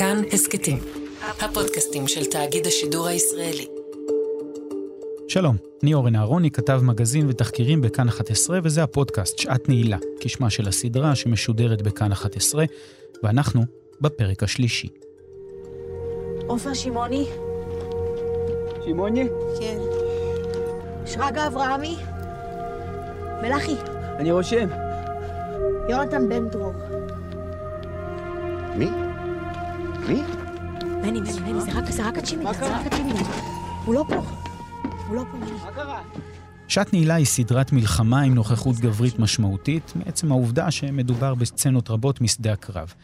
כאן הסכתים, הפודקאסטים של תאגיד השידור הישראלי. שלום, אני אורן אהרוני, כתב מגזין ותחקירים בכאן 11, וזה הפודקאסט שעת נעילה, כשמה של הסדרה שמשודרת בכאן 11, ואנחנו בפרק השלישי. עופר שמעוני? שמעוני? כן. שרגא אברהמי? מלאכי? אני רושם. יונתן בן דרור. מני, מני, מני, זה רק, זה רק הצ'ימידן, מה זה? רק הצ'ימידן. הוא לא פה. הוא לא פה, מני. מה קרה? שעת נעילה היא סדרת מלחמה עם נוכחות גברית משמעותית, מעצם העובדה שמדובר בסצנות רבות משדה הקרב.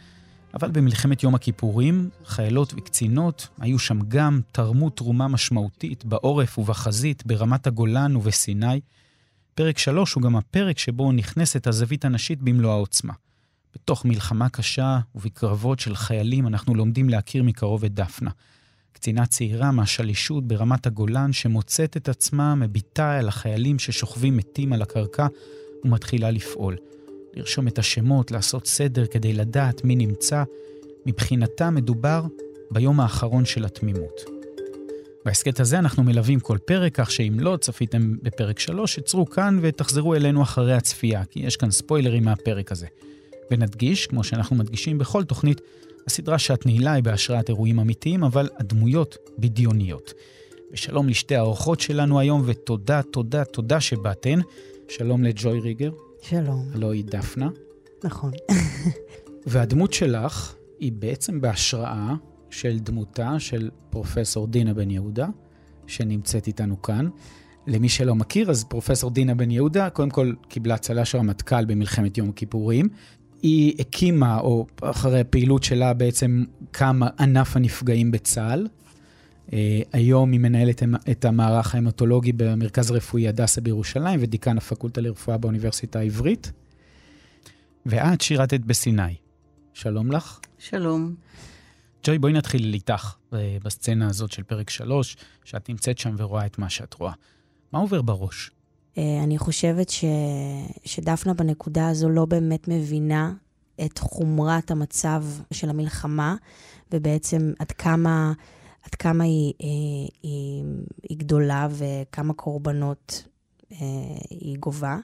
אבל במלחמת יום הכיפורים, חיילות וקצינות היו שם גם, תרמו תרומה משמעותית בעורף ובחזית, ברמת הגולן ובסיני. פרק שלוש הוא גם הפרק שבו נכנסת הזווית הנשית במלוא העוצמה. בתוך מלחמה קשה ובקרבות של חיילים אנחנו לומדים להכיר מקרוב את דפנה. קצינה צעירה מהשלישות ברמת הגולן שמוצאת את עצמה מביטה אל החיילים ששוכבים מתים על הקרקע ומתחילה לפעול. לרשום את השמות, לעשות סדר כדי לדעת מי נמצא. מבחינתה מדובר ביום האחרון של התמימות. בהסכת הזה אנחנו מלווים כל פרק, כך שאם לא צפיתם בפרק 3, עצרו כאן ותחזרו אלינו אחרי הצפייה, כי יש כאן ספוילרים מהפרק הזה. ונדגיש, כמו שאנחנו מדגישים בכל תוכנית, הסדרה שעת נעילה היא בהשראת אירועים אמיתיים, אבל הדמויות בדיוניות. ושלום לשתי האורחות שלנו היום, ותודה, תודה, תודה שבאתן. שלום לג'וי ריגר, שלום. הלוא היא דפנה. נכון. והדמות שלך היא בעצם בהשראה של דמותה של פרופסור דינה בן יהודה, שנמצאת איתנו כאן. למי שלא מכיר, אז פרופסור דינה בן יהודה, קודם כל קיבלה צל"ש רמטכ"ל במלחמת יום הכיפורים. היא הקימה, או אחרי הפעילות שלה בעצם קם ענף הנפגעים בצה"ל. אה, היום היא מנהלת את המערך ההמטולוגי במרכז הרפואי הדסה בירושלים ודיקן הפקולטה לרפואה באוניברסיטה העברית. ואת שירתת בסיני. שלום לך. שלום. ג'וי, בואי נתחיל איתך אה, בסצנה הזאת של פרק 3, שאת נמצאת שם ורואה את מה שאת רואה. מה עובר בראש? אה, אני חושבת ש... שדפנה בנקודה הזו לא באמת מבינה את חומרת המצב של המלחמה, ובעצם עד כמה, עד כמה היא, היא, היא, היא גדולה וכמה קורבנות אה, היא גובה.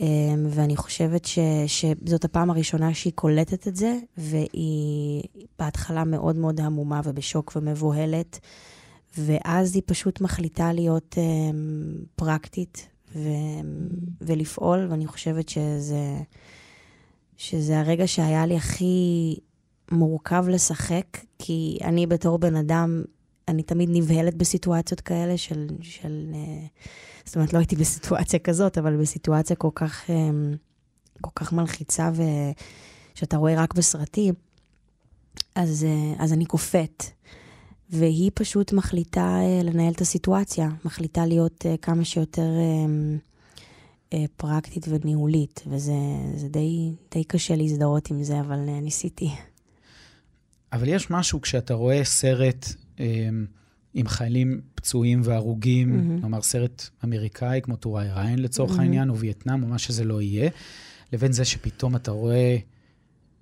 אה, ואני חושבת ש, שזאת הפעם הראשונה שהיא קולטת את זה, והיא בהתחלה מאוד מאוד המומה ובשוק ומבוהלת, ואז היא פשוט מחליטה להיות אה, פרקטית ו, ולפעול, ואני חושבת שזה, שזה הרגע שהיה לי הכי מורכב לשחק, כי אני בתור בן אדם, אני תמיד נבהלת בסיטואציות כאלה של, של אה, זאת אומרת, לא הייתי בסיטואציה כזאת, אבל בסיטואציה כל כך, אה, כל כך מלחיצה, ושאתה רואה רק בסרטים, אז, אה, אז אני קופאת. והיא פשוט מחליטה uh, לנהל את הסיטואציה, מחליטה להיות uh, כמה שיותר uh, uh, פרקטית וניהולית, וזה זה די, די קשה להזדהות עם זה, אבל ניסיתי. אבל יש משהו כשאתה רואה סרט um, עם חיילים פצועים והרוגים, mm-hmm. נאמר סרט אמריקאי כמו טוראי ריין לצורך mm-hmm. העניין, או וייטנאם, או מה שזה לא יהיה, לבין זה שפתאום אתה רואה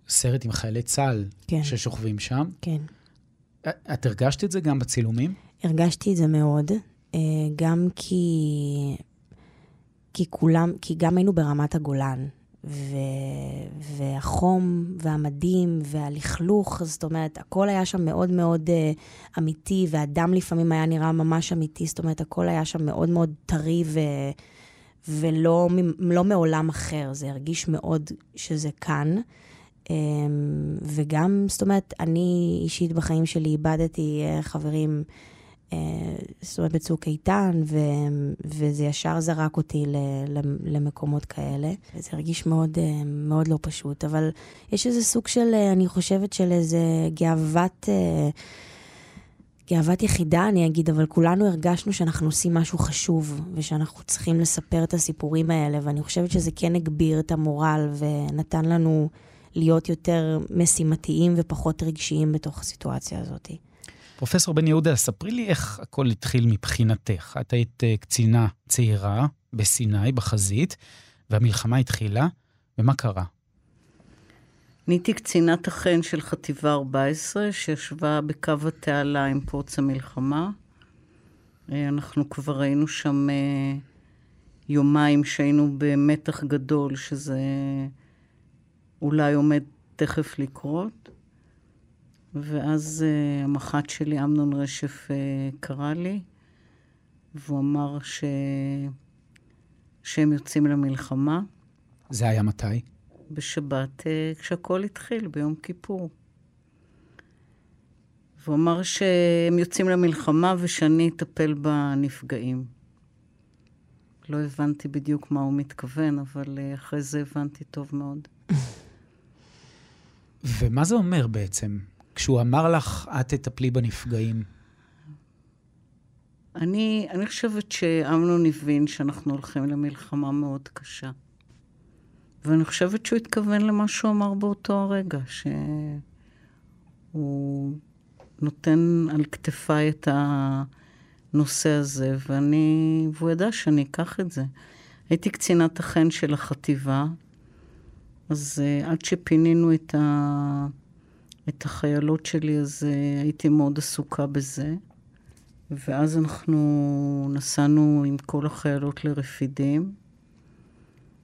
סרט עם חיילי צה"ל כן. ששוכבים שם. כן. את הרגשת את זה גם בצילומים? הרגשתי את זה מאוד, גם כי, כי כולם, כי גם היינו ברמת הגולן, ו, והחום והמדים והלכלוך, זאת אומרת, הכל היה שם מאוד מאוד uh, אמיתי, והדם לפעמים היה נראה ממש אמיתי, זאת אומרת, הכל היה שם מאוד מאוד טרי ו, ולא לא מעולם אחר, זה הרגיש מאוד שזה כאן. וגם, זאת אומרת, אני אישית בחיים שלי איבדתי חברים, זאת אומרת, בצוק איתן, ו, וזה ישר זרק אותי ל, למקומות כאלה. וזה הרגיש מאוד, מאוד לא פשוט, אבל יש איזה סוג של, אני חושבת, של איזה גאוות... גאוות יחידה, אני אגיד, אבל כולנו הרגשנו שאנחנו עושים משהו חשוב, ושאנחנו צריכים לספר את הסיפורים האלה, ואני חושבת שזה כן הגביר את המורל, ונתן לנו להיות יותר משימתיים ופחות רגשיים בתוך הסיטואציה הזאת. פרופסור בן יהודה, ספרי לי איך הכל התחיל מבחינתך. את היית uh, קצינה צעירה בסיני, בחזית, והמלחמה התחילה, ומה קרה? אני הייתי קצינת החן של חטיבה 14, שישבה בקו התעלה עם פרוץ המלחמה. אה, אנחנו כבר היינו שם אה, יומיים שהיינו במתח גדול, שזה אולי עומד תכף לקרות. ואז uh, המח"ט שלי, אמנון רשף, uh, קרא לי, והוא אמר ש... שהם יוצאים למלחמה. זה היה מתי? בשבת, uh, כשהכול התחיל, ביום כיפור. והוא אמר שהם יוצאים למלחמה ושאני אטפל בנפגעים. לא הבנתי בדיוק מה הוא מתכוון, אבל uh, אחרי זה הבנתי טוב מאוד. ומה זה אומר בעצם? כשהוא אמר לך, את תטפלי בנפגעים? אני, אני חושבת שאמנון הבין שאנחנו הולכים למלחמה מאוד קשה. ואני חושבת שהוא התכוון למה שהוא אמר באותו הרגע, שהוא נותן על כתפיי את הנושא הזה, ואני, והוא ידע שאני אקח את זה. הייתי קצינת החן של החטיבה, אז uh, עד שפינינו את, ה... את החיילות שלי, אז uh, הייתי מאוד עסוקה בזה. ואז אנחנו נסענו עם כל החיילות לרפידים,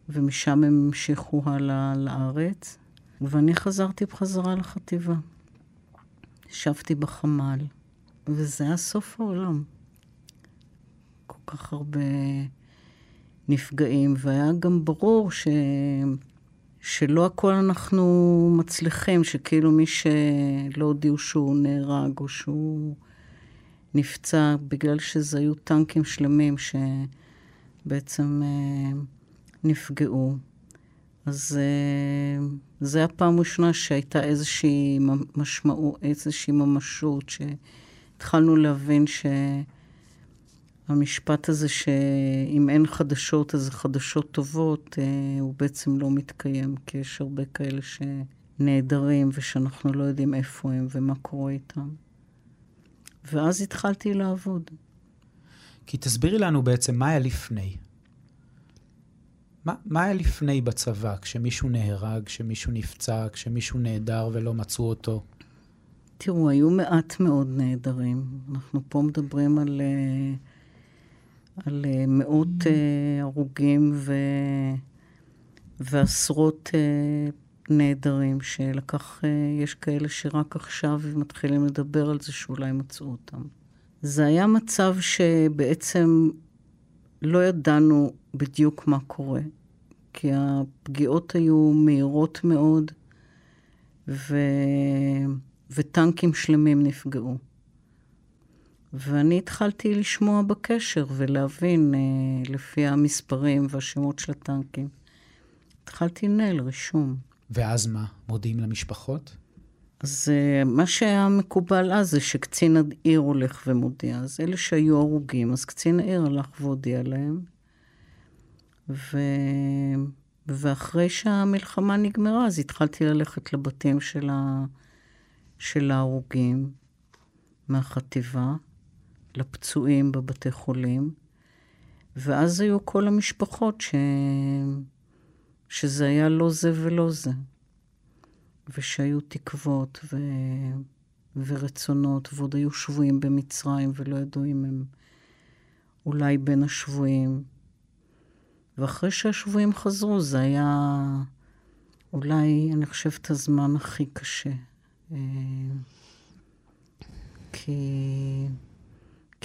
ומשם הם המשיכו הלאה לארץ, ואני חזרתי בחזרה לחטיבה. ישבתי בחמ"ל, וזה היה סוף העולם. כל כך הרבה נפגעים, והיה גם ברור ש... שלא הכל אנחנו מצליחים, שכאילו מי שלא הודיעו שהוא נהרג או שהוא נפצע, בגלל שזה היו טנקים שלמים שבעצם אה, נפגעו. אז אה, זו הפעם הראשונה שהייתה איזושהי משמעות, איזושהי ממשות, שהתחלנו להבין ש... המשפט הזה שאם אין חדשות אז חדשות טובות, אה, הוא בעצם לא מתקיים, כי יש הרבה כאלה שנעדרים ושאנחנו לא יודעים איפה הם ומה קורה איתם. ואז התחלתי לעבוד. כי תסבירי לנו בעצם מה היה לפני. מה, מה היה לפני בצבא, כשמישהו נהרג, כשמישהו נפצע, כשמישהו נעדר ולא מצאו אותו? תראו, היו מעט מאוד נעדרים. אנחנו פה מדברים על... Uh, על uh, מאות uh, הרוגים ו... ועשרות uh, נעדרים, שלקח, יש כאלה שרק עכשיו מתחילים לדבר על זה שאולי מצאו אותם. זה היה מצב שבעצם לא ידענו בדיוק מה קורה, כי הפגיעות היו מהירות מאוד, ו... וטנקים שלמים נפגעו. ואני התחלתי לשמוע בקשר ולהבין אה, לפי המספרים והשמות של הטנקים. התחלתי לנהל רישום. ואז מה? מודיעים למשפחות? אז אה, מה שהיה מקובל אז זה שקצין העיר הולך ומודיע. אז אלה שהיו הרוגים, אז קצין העיר הלך והודיע להם. ו... ואחרי שהמלחמה נגמרה, אז התחלתי ללכת לבתים של, ה... של ההרוגים מהחטיבה. לפצועים בבתי חולים, ואז היו כל המשפחות ש... שזה היה לא זה ולא זה, ושהיו תקוות ו... ורצונות, ועוד היו שבויים במצרים ולא ידעו אם הם אולי בין השבויים. ואחרי שהשבויים חזרו, זה היה אולי, אני חושבת, הזמן הכי קשה. אה, כי...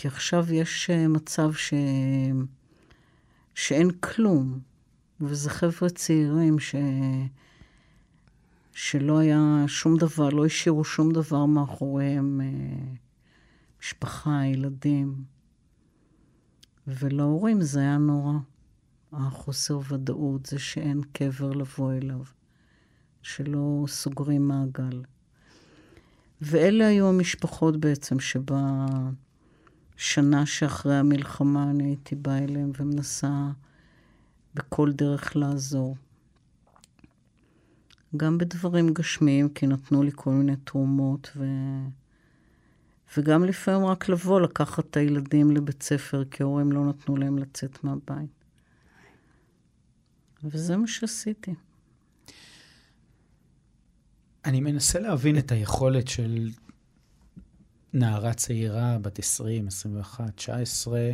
כי עכשיו יש אה, מצב ש... שאין כלום, וזה חבר'ה צעירים ש... שלא היה שום דבר, לא השאירו שום דבר מאחוריהם, אה, משפחה, ילדים. ולהורים זה היה נורא. החוסר ודאות, זה שאין קבר לבוא אליו, שלא סוגרים מעגל. ואלה היו המשפחות בעצם שבה... שנה שאחרי המלחמה אני הייתי באה אליהם ומנסה בכל דרך לעזור. גם בדברים גשמיים, כי נתנו לי כל מיני תרומות, ו... וגם לפעמים רק לבוא, לקחת את הילדים לבית ספר, כי ההורים לא נתנו להם לצאת מהבית. וזה מה שעשיתי. אני מנסה להבין את היכולת של נערה צעירה, בת 20, 21, 19,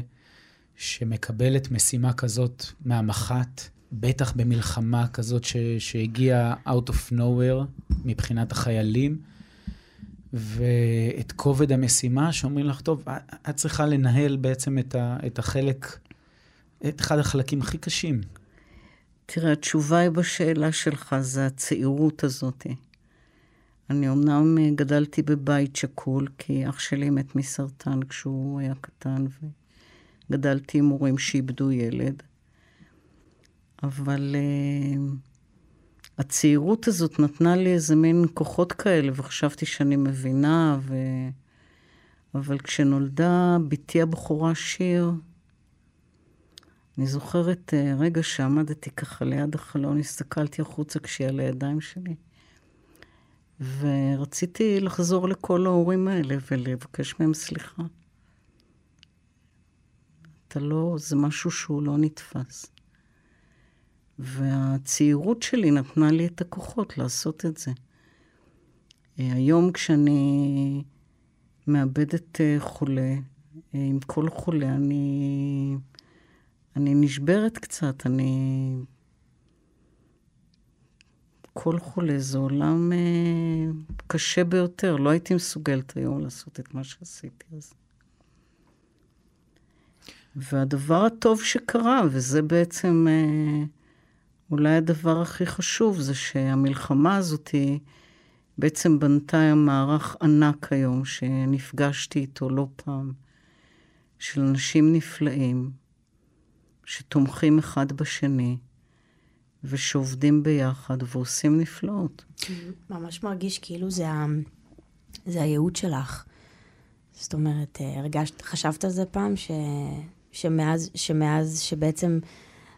שמקבלת משימה כזאת מהמח"ט, בטח במלחמה כזאת ש, שהגיעה out of nowhere מבחינת החיילים, ואת כובד המשימה שאומרים לך, טוב, את צריכה לנהל בעצם את, ה, את החלק, את אחד החלקים הכי קשים. תראה, התשובה היא בשאלה שלך, זה הצעירות הזאת. אני אמנם גדלתי בבית שכול, כי אח שלי מת מסרטן כשהוא היה קטן, וגדלתי עם הורים שאיבדו ילד. אבל uh, הצעירות הזאת נתנה לי איזה מין כוחות כאלה, וחשבתי שאני מבינה, ו... אבל כשנולדה בתי הבכורה שיר, אני זוכרת uh, רגע שעמדתי ככה ליד החלון, הסתכלתי החוצה כשהיא על הידיים שלי, ורציתי לחזור לכל ההורים האלה ולבקש מהם סליחה. אתה לא, זה משהו שהוא לא נתפס. והצעירות שלי נתנה לי את הכוחות לעשות את זה. אה, היום כשאני מאבדת אה, חולה, אה, עם כל חולה, אני, אני נשברת קצת, אני... כל חולה זה עולם אה, קשה ביותר. לא הייתי מסוגלת היום לעשות את מה שעשיתי אז. והדבר הטוב שקרה, וזה בעצם אה, אולי הדבר הכי חשוב, זה שהמלחמה הזאת בעצם בנתה מערך ענק היום, שנפגשתי איתו לא פעם, של אנשים נפלאים, שתומכים אחד בשני, ושעובדים ביחד ועושים נפלאות. ממש מרגיש כאילו זה, ה... זה הייעוד שלך. זאת אומרת, אה, הרגשת, חשבת על זה פעם, ש... שמאז, שמאז שבעצם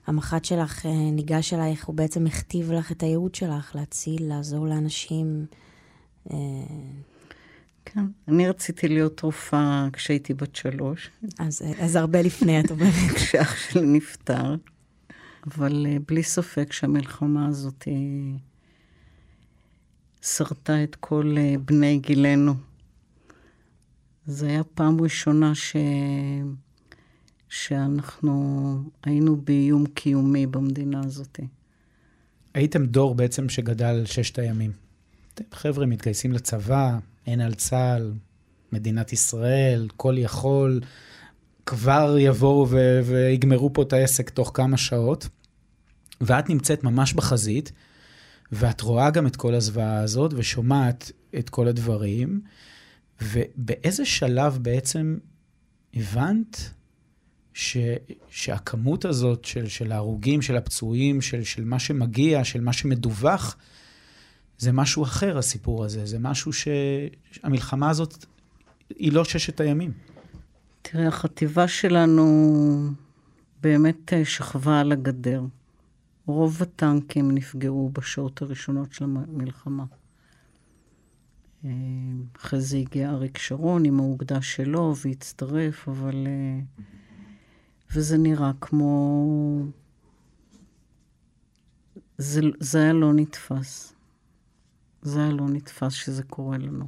המח"ט שלך אה, ניגש אלייך, הוא בעצם הכתיב לך את הייעוד שלך, להציל, לעזור לאנשים. אה, כן, אני רציתי להיות רופאה כשהייתי בת שלוש. אז, אז הרבה לפני, את אומרת. כשאח שלי נפטר. אבל אה, בלי ספק שהמלחמה הזאת שרטה את כל בני גילנו. זו הייתה פעם ראשונה ש... שאנחנו היינו באיום קיומי במדינה הזאת. הייתם דור בעצם שגדל ששת הימים. אתם חבר'ה מתגייסים לצבא, אין על צה"ל, מדינת ישראל, כל יכול, כבר יבואו ו- ויגמרו פה את העסק תוך כמה שעות, ואת נמצאת ממש בחזית, ואת רואה גם את כל הזוועה הזאת ושומעת את כל הדברים, ובאיזה שלב בעצם הבנת ש, שהכמות הזאת של, של ההרוגים, של הפצועים, של, של מה שמגיע, של מה שמדווח, זה משהו אחר, הסיפור הזה. זה משהו שהמלחמה הזאת היא לא ששת הימים. תראה, החטיבה שלנו באמת אה, שכבה על הגדר. רוב הטנקים נפגעו בשעות הראשונות של המלחמה. אה, אחרי זה הגיע אריק שרון עם האוגדה שלו והצטרף, אבל... Uh, וזה נראה כמו... זה, זה היה לא נתפס. זה היה לא נתפס שזה קורה לנו.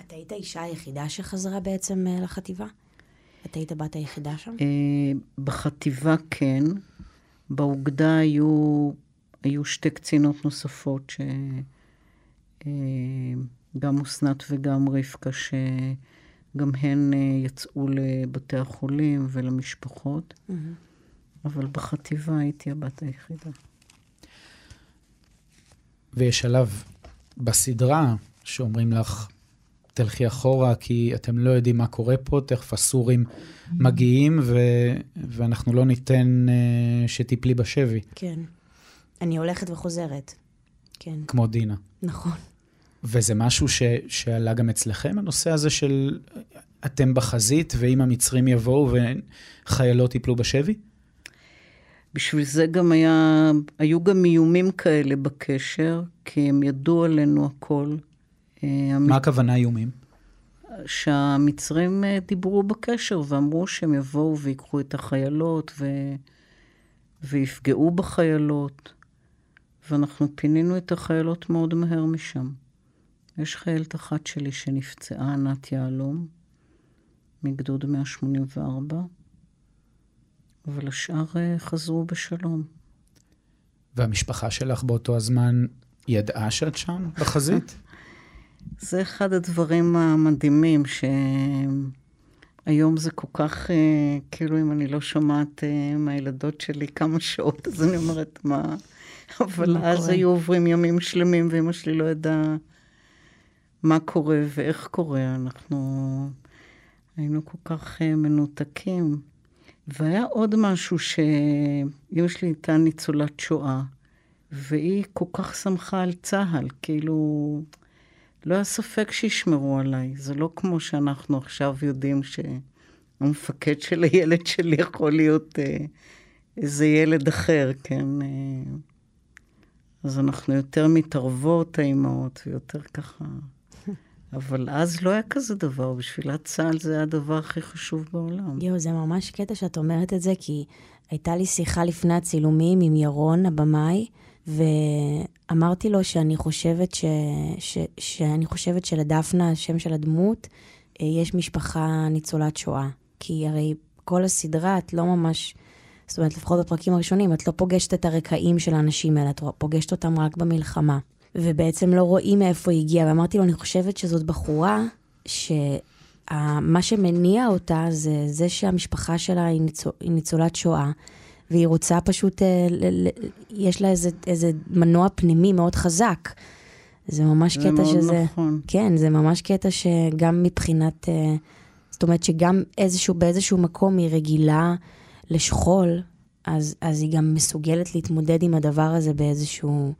את היית האישה היחידה שחזרה בעצם אה, לחטיבה? את היית הבת היחידה שם? אה, בחטיבה כן. באוגדה היו, היו שתי קצינות נוספות, שגם אה, אסנת וגם רבקה, ש... גם הן אה, יצאו לבתי החולים ולמשפחות, mm-hmm. אבל בחטיבה הייתי הבת היחידה. ויש שלב בסדרה שאומרים לך, תלכי אחורה, כי אתם לא יודעים מה קורה פה, תכף הסורים מגיעים, ו- ואנחנו לא ניתן uh, שתיפלי בשבי. כן. אני הולכת וחוזרת. כן. כמו דינה. נכון. וזה משהו ש, שעלה גם אצלכם, הנושא הזה של אתם בחזית, ואם המצרים יבואו וחיילות ייפלו בשבי? בשביל זה גם היה, היו גם איומים כאלה בקשר, כי הם ידעו עלינו הכל. אה, מה הכוונה איומים? שהמצרים אה, דיברו בקשר ואמרו שהם יבואו ויקחו את החיילות ו... ויפגעו בחיילות. ואנחנו פינינו את החיילות מאוד מהר משם. יש חיילת אחת שלי שנפצעה, ענת יהלום, מגדוד 184, אבל השאר אה, חזרו בשלום. והמשפחה שלך באותו הזמן ידעה שאת שם, בחזית? זה אחד הדברים המדהימים, שהיום זה כל כך, אה, כאילו אם אני לא שומעת אה, מהילדות שלי כמה שעות, אז אני אומרת, מה? אבל מה אז קורה? היו עוברים ימים שלמים, ואימא שלי לא ידעה מה קורה ואיך קורה. אנחנו היינו כל כך אה, מנותקים. והיה עוד משהו שאימא שלי הייתה ניצולת שואה, והיא כל כך שמחה על צה"ל, כאילו, לא היה ספק שישמרו עליי. זה לא כמו שאנחנו עכשיו יודעים שהמפקד של הילד שלי יכול להיות אה, איזה ילד אחר, כן? אה, אז אנחנו יותר מתערבות, האימהות, ויותר ככה... אבל אז לא היה כזה דבר, בשבילה צה"ל זה היה הדבר הכי חשוב בעולם. יואו, זה ממש קטע שאת אומרת את זה, כי הייתה לי שיחה לפני הצילומים עם ירון, הבמאי, ואמרתי לו שאני חושבת, ש... ש... שאני חושבת שלדפנה, השם של הדמות, אה, יש משפחה ניצולת שואה. כי הרי כל הסדרה, את לא ממש, זאת אומרת, לפחות בפרקים הראשונים, את לא פוגשת את הרקעים של האנשים האלה, את פוגשת אותם רק במלחמה. ובעצם לא רואים מאיפה היא הגיעה. ואמרתי לו, אני חושבת שזאת בחורה שמה שמניע אותה זה זה שהמשפחה שלה היא, ניצול, היא ניצולת שואה, והיא רוצה פשוט, אה, יש לה איזה, איזה מנוע פנימי מאוד חזק. זה ממש זה קטע מאוד שזה... נכון. כן, זה ממש קטע שגם מבחינת... אה, זאת אומרת שגם איזשהו, באיזשהו מקום היא רגילה לשכול, אז, אז היא גם מסוגלת להתמודד עם הדבר הזה באיזשהו...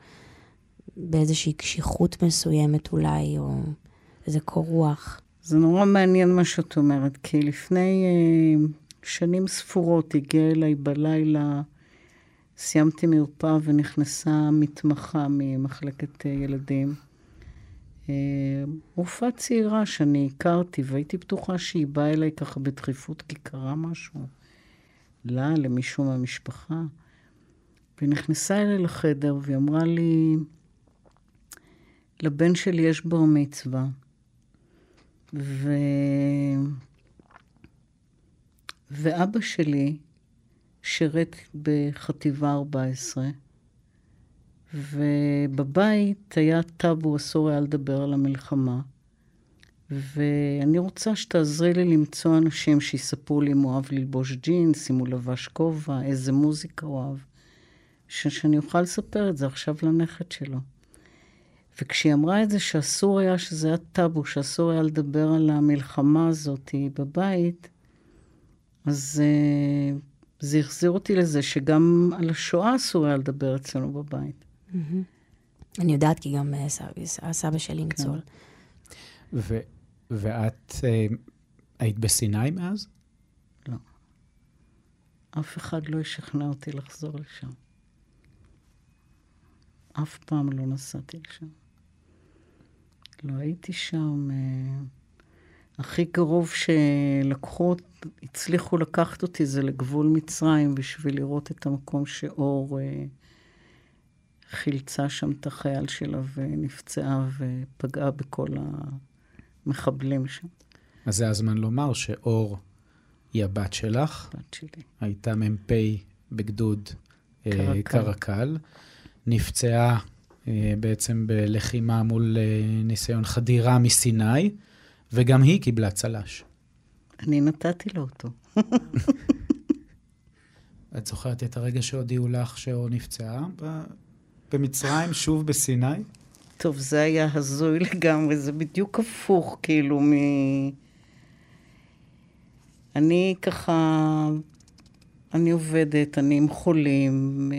באיזושהי קשיחות מסוימת אולי, או איזה קור רוח. זה נורא מעניין מה שאת אומרת, כי לפני אה, שנים ספורות הגיע אליי בלילה, סיימתי מרפאה ונכנסה מתמחה ממחלקת אה, ילדים. אה, רופאה צעירה שאני הכרתי, והייתי בטוחה שהיא באה אליי ככה בדחיפות כי קרה משהו. לה, למישהו מהמשפחה. והיא נכנסה אליי לחדר והיא אמרה לי, לבן שלי יש בר מצווה. ו... ואבא שלי שירת בחטיבה 14, ובבית היה טאבו, אסור היה לדבר על המלחמה. ואני רוצה שתעזרי לי למצוא אנשים שיספרו לי אם הוא אוהב ללבוש ג'ינס, אם הוא לבש כובע, איזה מוזיקה הוא אוהב. שאני אוכל לספר את זה עכשיו לנכד שלו. וכשהיא אמרה את זה שאסור היה, שזה היה טאבו, שאסור היה לדבר על המלחמה הזאת בבית, אז uh, זה החזיר אותי לזה שגם על השואה אסור היה לדבר אצלנו בבית. אני יודעת כי גם אה, סבא, הסבא שלי ניצול. ו- ואת אה, היית בסיני מאז? אף אחד לא ישכנע אותי לחזור לשם. אף פעם לא נסעתי לשם. לא הייתי שם. אה, הכי קרוב שלקחו, הצליחו לקחת אותי זה לגבול מצרים בשביל לראות את המקום שאור אה, חילצה שם את החייל שלה ונפצעה ופגעה בכל המחבלים שם, אז זה הזמן לומר שאור היא הבת שלך, בת שלי. הייתה מ"פ בגדוד אה, קרקל. קרקל, נפצעה אה, בעצם בלחימה מול אה, ניסיון חדירה מסיני, וגם היא קיבלה צל"ש. אני נתתי לו אותו. את זוכרת את הרגע שהודיעו לך שאור נפצעה? במצרים, שוב בסיני? טוב, זה היה הזוי לגמרי, זה בדיוק הפוך, כאילו, מ... אני ככה, אני עובדת, אני עם חולים,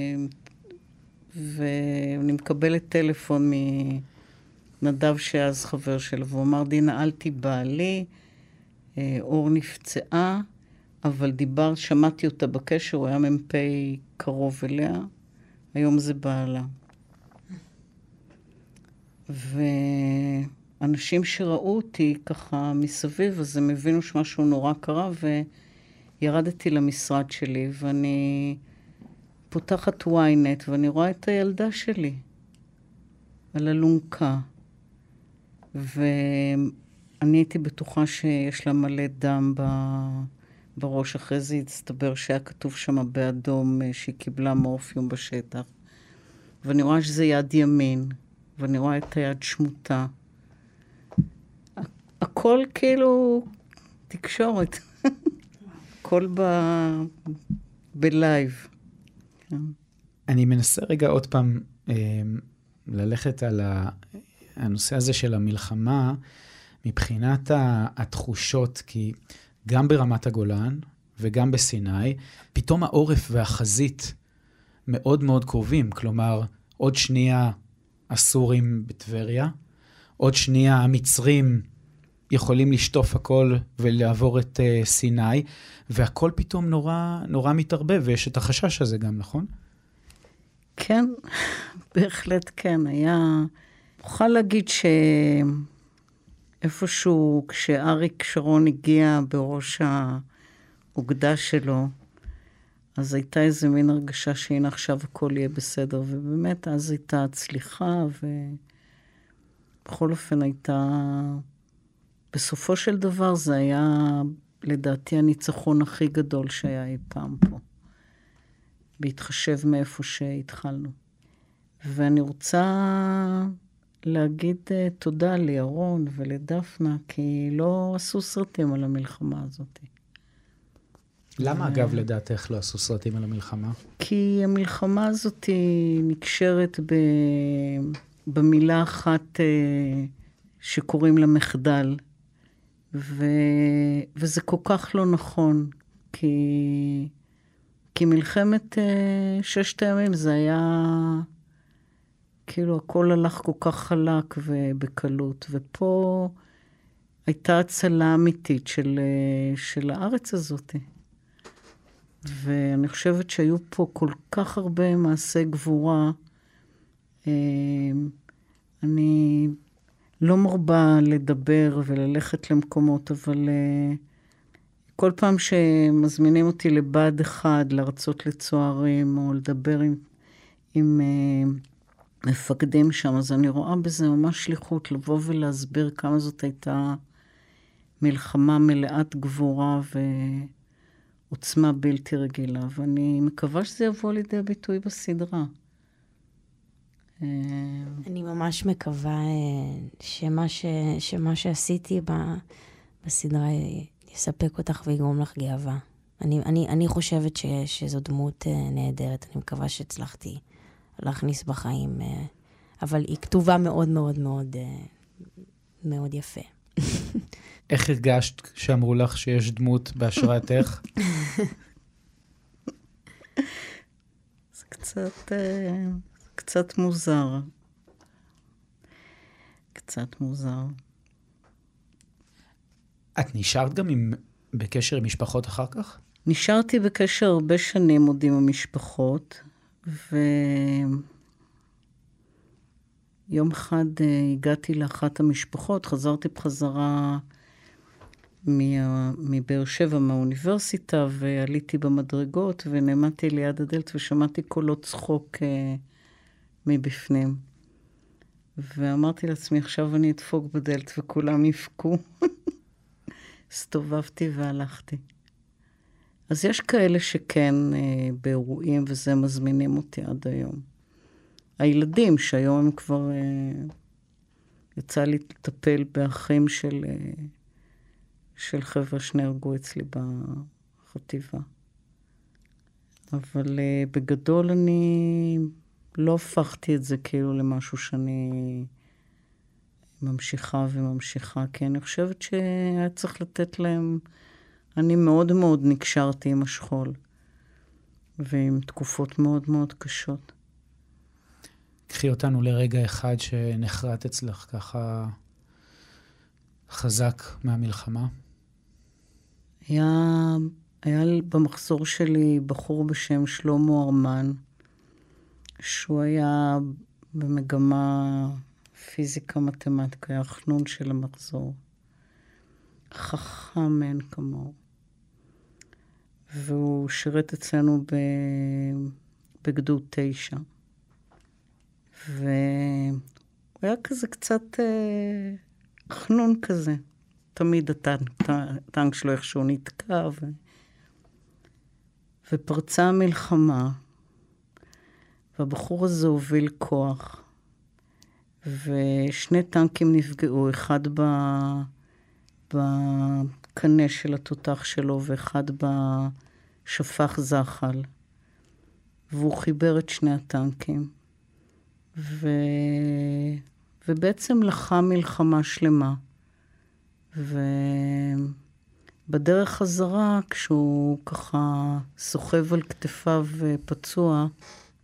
ואני מקבלת טלפון מנדב שאז חבר שלו, והוא אמר, דינה, אל תיבהלי, אה, אור נפצעה, אבל דיבר, שמעתי אותה בקשר, הוא היה מ"פ קרוב אליה, היום זה בעלה. ואנשים שראו אותי ככה מסביב, אז הם הבינו שמשהו נורא קרה, וירדתי למשרד שלי, ואני פותחת ynet ואני רואה את הילדה שלי על אלונקה. ואני הייתי בטוחה שיש לה מלא דם ב... בראש. אחרי זה הצטבר שהיה כתוב שם באדום אה, שהיא קיבלה מורפיום בשטח. ואני רואה שזה יד ימין, ואני רואה את היד שמוטה. הכל כאילו תקשורת. הכל ב... בלייב. כן. אני מנסה רגע עוד פעם אה, ללכת על הנושא הזה של המלחמה מבחינת התחושות, כי גם ברמת הגולן וגם בסיני, פתאום העורף והחזית מאוד מאוד קרובים. כלומר, עוד שנייה הסורים בטבריה, עוד שנייה המצרים יכולים לשטוף הכל ולעבור את uh, סיני, והכל פתאום נורא, נורא מתערבב, ויש את החשש הזה גם, נכון? כן, בהחלט כן. היה... אוכל להגיד שאיפשהו, כשאריק שרון הגיע בראש האוגדה שלו, אז הייתה איזה מין הרגשה שהנה עכשיו הכל יהיה בסדר, ובאמת אז הייתה צליחה, ובכל אופן הייתה... בסופו של דבר זה היה, לדעתי, הניצחון הכי גדול שהיה אי פעם פה, בהתחשב מאיפה שהתחלנו. ואני רוצה להגיד uh, תודה לירון ולדפנה, כי לא עשו סרטים על המלחמה הזאת. למה, אגב, לדעתך לא עשו סרטים על המלחמה? כי המלחמה הזאת נקשרת ב... במילה אחת uh, שקוראים לה מחדל. ו... וזה כל כך לא נכון, כי, כי מלחמת ששת הימים זה היה... כאילו הכל הלך כל כך חלק ובקלות, ופה הייתה הצלה אמיתית של, של הארץ הזאת. ואני חושבת שהיו פה כל כך הרבה מעשי גבורה. Uh, אני לא מרבה לדבר וללכת למקומות, אבל uh, כל פעם שמזמינים אותי לבה"ד 1 להרצות לצוערים, או לדבר עם, עם uh, מפקדים שם, אז אני רואה בזה ממש שליחות לבוא ולהסביר כמה זאת הייתה מלחמה מלאת גבורה ועוצמה בלתי רגילה, ואני מקווה שזה יבוא לידי ביטוי בסדרה. אה, אני ממש מקווה אה, שמה, ש, שמה שעשיתי ב, בסדרה יספק אותך ויגרום לך גאווה. אני, אני, אני חושבת ש, שזו דמות אה, נהדרת, אני מקווה שהצלחתי להכניס בחיים, אבל היא כתובה מאוד מאוד מאוד מאוד יפה. איך הרגשת כשאמרו לך שיש דמות בהשראתך? זה קצת... קצת מוזר. קצת מוזר. את נשארת גם עם, בקשר עם משפחות אחר כך? נשארתי בקשר הרבה שנים עוד עם המשפחות, ויום אחד uh, הגעתי לאחת המשפחות, חזרתי בחזרה מבאר שבע, מהאוניברסיטה, ועליתי במדרגות, ונעמדתי ליד הדלת ושמעתי קולות צחוק uh, מבפנים. ואמרתי לעצמי, עכשיו אני אדפוק בדלת וכולם יבכו. הסתובבתי והלכתי. אז יש כאלה שכן אה, באירועים וזה מזמינים אותי עד היום. הילדים, שהיום הם כבר... אה, יצא לי לטפל באחים של, אה, של חבר'ה שנהרגו אצלי בחטיבה. אבל אה, בגדול אני לא הפכתי את זה כאילו למשהו שאני ממשיכה וממשיכה, כי אני חושבת שהיה צריך לתת להם... אני מאוד מאוד נקשרתי עם השכול, ועם תקופות מאוד מאוד קשות. קחי אותנו לרגע אחד שנחרט אצלך ככה חזק מהמלחמה. היה, היה במחזור שלי בחור בשם שלמה ארמן, שהוא היה במגמה פיזיקה מתמטיקה, היה חנון של המחזור. חכם מאין כמוהו. והוא שירת אצלנו בגדוד תשע. והוא היה כזה קצת אה, חנון כזה. תמיד הטנק, שלו איכשהו נתקע. ו... ופרצה המלחמה, והבחור הזה הוביל כוח, ושני טנקים נפגעו, אחד ב... בקנה של התותח שלו ואחד בשפח זחל. והוא חיבר את שני הטנקים. ו... ובעצם לחם מלחמה שלמה. ובדרך חזרה, כשהוא ככה סוחב על כתפיו פצוע,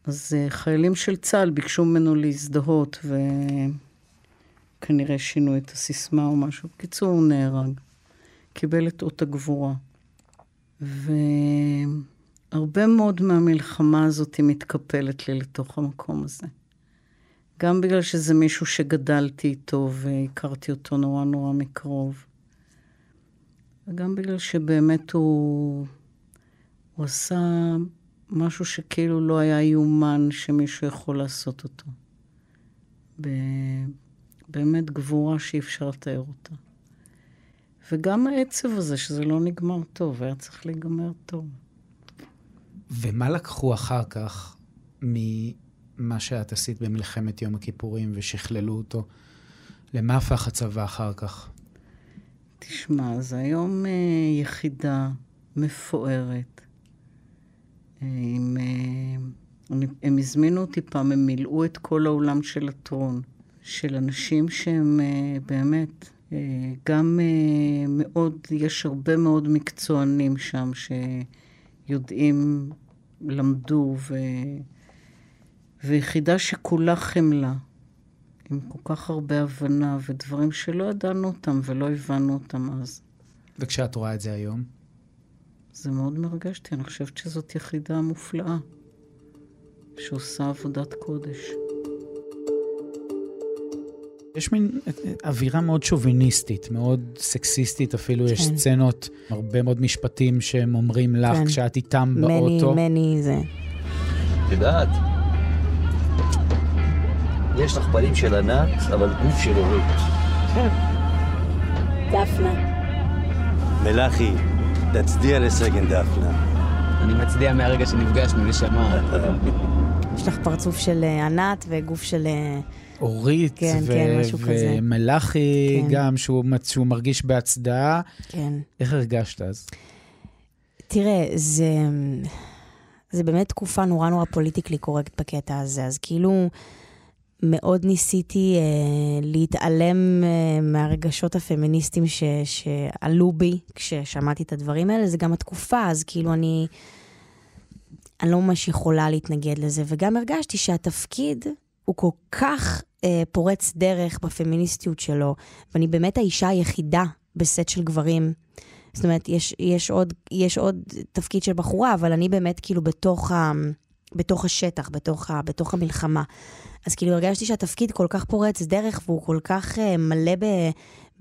אז אה, חיילים של צה"ל ביקשו ממנו להזדהות, וכנראה שינו את הסיסמה או משהו. בקיצור, הוא נהרג. קיבל את אות הגבורה. והרבה מאוד מהמלחמה הזאת מתקפלת לי לתוך המקום הזה. גם בגלל שזה מישהו שגדלתי איתו והכרתי אותו נורא נורא מקרוב. וגם בגלל שבאמת הוא, הוא עשה משהו שכאילו לא היה יאומן שמישהו יכול לעשות אותו. ב... באמת גבורה שאי אפשר לתאר אותה. וגם העצב הזה, שזה לא נגמר טוב, היה צריך להיגמר טוב. ומה לקחו אחר כך ממה שאת עשית במלחמת יום הכיפורים ושכללו אותו? למה הפך הצבא אחר כך? תשמע, זה היום אה, יחידה מפוארת. אה, עם, אה, הם הזמינו אותי פעם, הם מילאו את כל האולם של הטרון, של אנשים שהם אה, באמת גם אה, מאוד, יש הרבה מאוד מקצוענים שם שיודעים, למדו, ו... ויחידה שכולה חמלה, עם כל כך הרבה הבנה ודברים שלא ידענו אותם ולא הבנו אותם אז. וכשאת רואה את זה היום? זה מאוד מרגש אותי, אני חושבת שזאת יחידה מופלאה, שעושה עבודת קודש. יש מין אווירה מאוד שוביניסטית, מאוד סקסיסטית אפילו, כן. יש סצנות, הרבה מאוד משפטים שהם אומרים לך כן. כשאת איתם many, באוטו. מני, מני זה. את יודעת, יש לך פנים של ענת, אבל גוף של אורית. כן. דפנה. מלאכי, תצדיע לסגן דפנה. אני מצדיע מהרגע שנפגשנו, נשמה. יש לך פרצוף של אה, ענת וגוף של... אורית, כן, ו- כן, משהו כזה. ומלאכי כן. גם, שהוא, שהוא מרגיש בהצדעה. כן. איך הרגשת אז? תראה, זה, זה באמת תקופה נורא נורא פוליטיקלי קורקט בקטע הזה, אז כאילו מאוד ניסיתי אה, להתעלם אה, מהרגשות הפמיניסטיים ש, שעלו בי כששמעתי את הדברים האלה, זה גם התקופה, אז כאילו אני, אני לא ממש יכולה להתנגד לזה, וגם הרגשתי שהתפקיד הוא כל כך אה, פורץ דרך בפמיניסטיות שלו, ואני באמת האישה היחידה בסט של גברים. זאת אומרת, יש, יש, עוד, יש עוד תפקיד של בחורה, אבל אני באמת כאילו בתוך, ה, בתוך השטח, בתוך, ה, בתוך המלחמה. אז כאילו הרגשתי שהתפקיד כל כך פורץ דרך, והוא כל כך uh, מלא ב,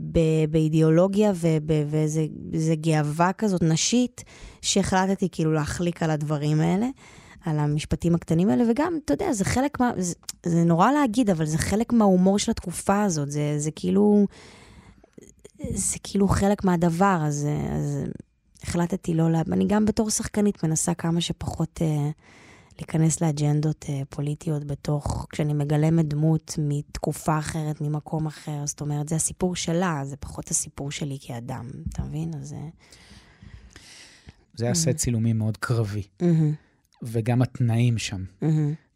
ב, באידיאולוגיה ובאיזה גאווה כזאת נשית, שהחלטתי כאילו להחליק על הדברים האלה. על המשפטים הקטנים האלה, וגם, אתה יודע, זה חלק מה... זה, זה נורא להגיד, אבל זה חלק מההומור של התקופה הזאת. זה, זה כאילו... זה כאילו חלק מהדבר, אז, אז החלטתי לא לה... אני גם בתור שחקנית מנסה כמה שפחות אה, להיכנס לאג'נדות אה, פוליטיות בתוך... כשאני מגלמת דמות מתקופה אחרת, ממקום אחר, זאת אומרת, זה הסיפור שלה, זה פחות הסיפור שלי כאדם, אתה מבין? אז... זה היה סט צילומים מאוד קרבי. Mm-hmm. וגם התנאים שם. Mm-hmm.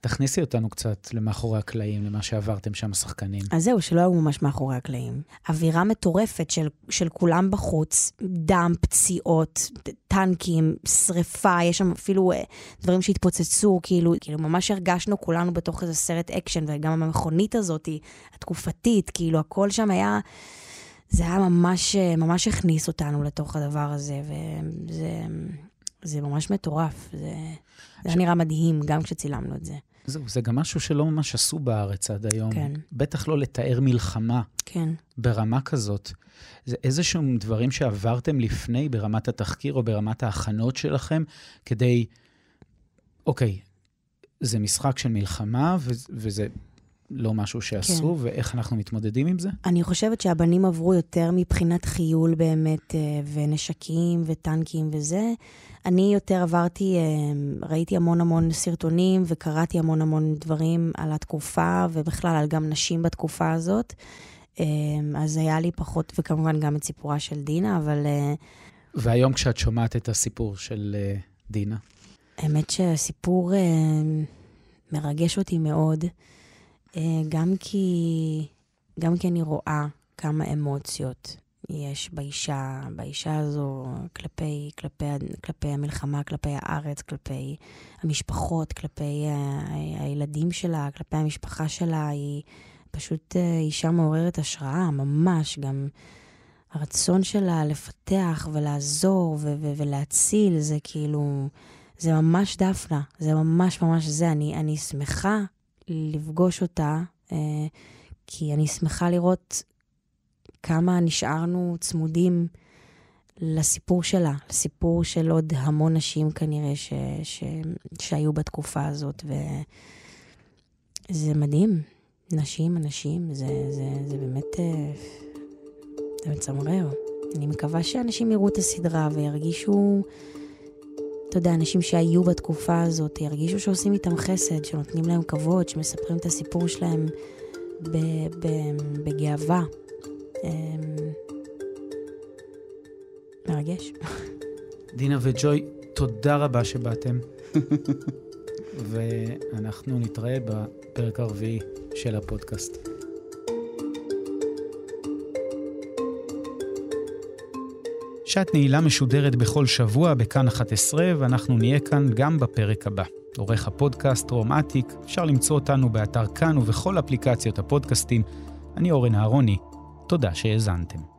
תכניסי אותנו קצת למאחורי הקלעים, למה שעברתם שם, השחקנים. אז זהו, שלא היו ממש מאחורי הקלעים. אווירה מטורפת של, של כולם בחוץ, דם, פציעות, טנקים, שריפה, יש שם אפילו אה, דברים שהתפוצצו, כאילו, כאילו ממש הרגשנו כולנו בתוך איזה סרט אקשן, וגם המכונית הזאת, התקופתית, כאילו, הכל שם היה... זה היה ממש, ממש הכניס אותנו לתוך הדבר הזה, וזה... זה ממש מטורף, זה, זה היה נראה מדהים גם כשצילמנו את זה. זהו, זה גם משהו שלא ממש עשו בארץ עד היום. כן. בטח לא לתאר מלחמה. כן. ברמה כזאת. זה איזשהם דברים שעברתם לפני ברמת התחקיר או ברמת ההכנות שלכם, כדי, אוקיי, זה משחק של מלחמה, ו- וזה לא משהו שעשו, כן. ואיך אנחנו מתמודדים עם זה? אני חושבת שהבנים עברו יותר מבחינת חיול באמת, אה, ונשקים וטנקים וזה. אני יותר עברתי, אה, ראיתי המון המון סרטונים וקראתי המון המון דברים על התקופה, ובכלל על גם נשים בתקופה הזאת. אה, אז היה לי פחות, וכמובן גם את סיפורה של דינה, אבל והיום כשאת שומעת את הסיפור של דינה, האמת שהסיפור מרגש אותי מאוד, גם כי, גם כי אני רואה כמה אמוציות יש באישה, באישה הזו, כלפי, כלפי, כלפי המלחמה, כלפי הארץ, כלפי המשפחות, כלפי הילדים שלה, כלפי המשפחה שלה. היא פשוט אה, אישה מעוררת השראה, ממש. גם הרצון שלה לפתח ולעזור ו- ו- ולהציל, זה כאילו... זה ממש דפנה, זה ממש ממש זה. אני, אני שמחה לפגוש אותה, אה, כי אני שמחה לראות כמה נשארנו צמודים לסיפור שלה, לסיפור של עוד המון נשים כנראה ש, ש, שהיו בתקופה הזאת, וזה מדהים. נשים, אנשים, זה, זה, זה באמת, אה, זה מצמרר. אני מקווה שאנשים יראו את הסדרה וירגישו... אתה יודע, אנשים שהיו בתקופה הזאת, ירגישו שעושים איתם חסד, שנותנים להם כבוד, שמספרים את הסיפור שלהם בגאווה. אמ, מרגש. דינה וג'וי, תודה רבה שבאתם. ואנחנו נתראה בפרק הרביעי של הפודקאסט. שעת נעילה משודרת בכל שבוע בכאן 11, ואנחנו נהיה כאן גם בפרק הבא. עורך הפודקאסט רום אטיק, אפשר למצוא אותנו באתר כאן ובכל אפליקציות הפודקאסטים. אני אורן אהרוני, תודה שהאזנתם.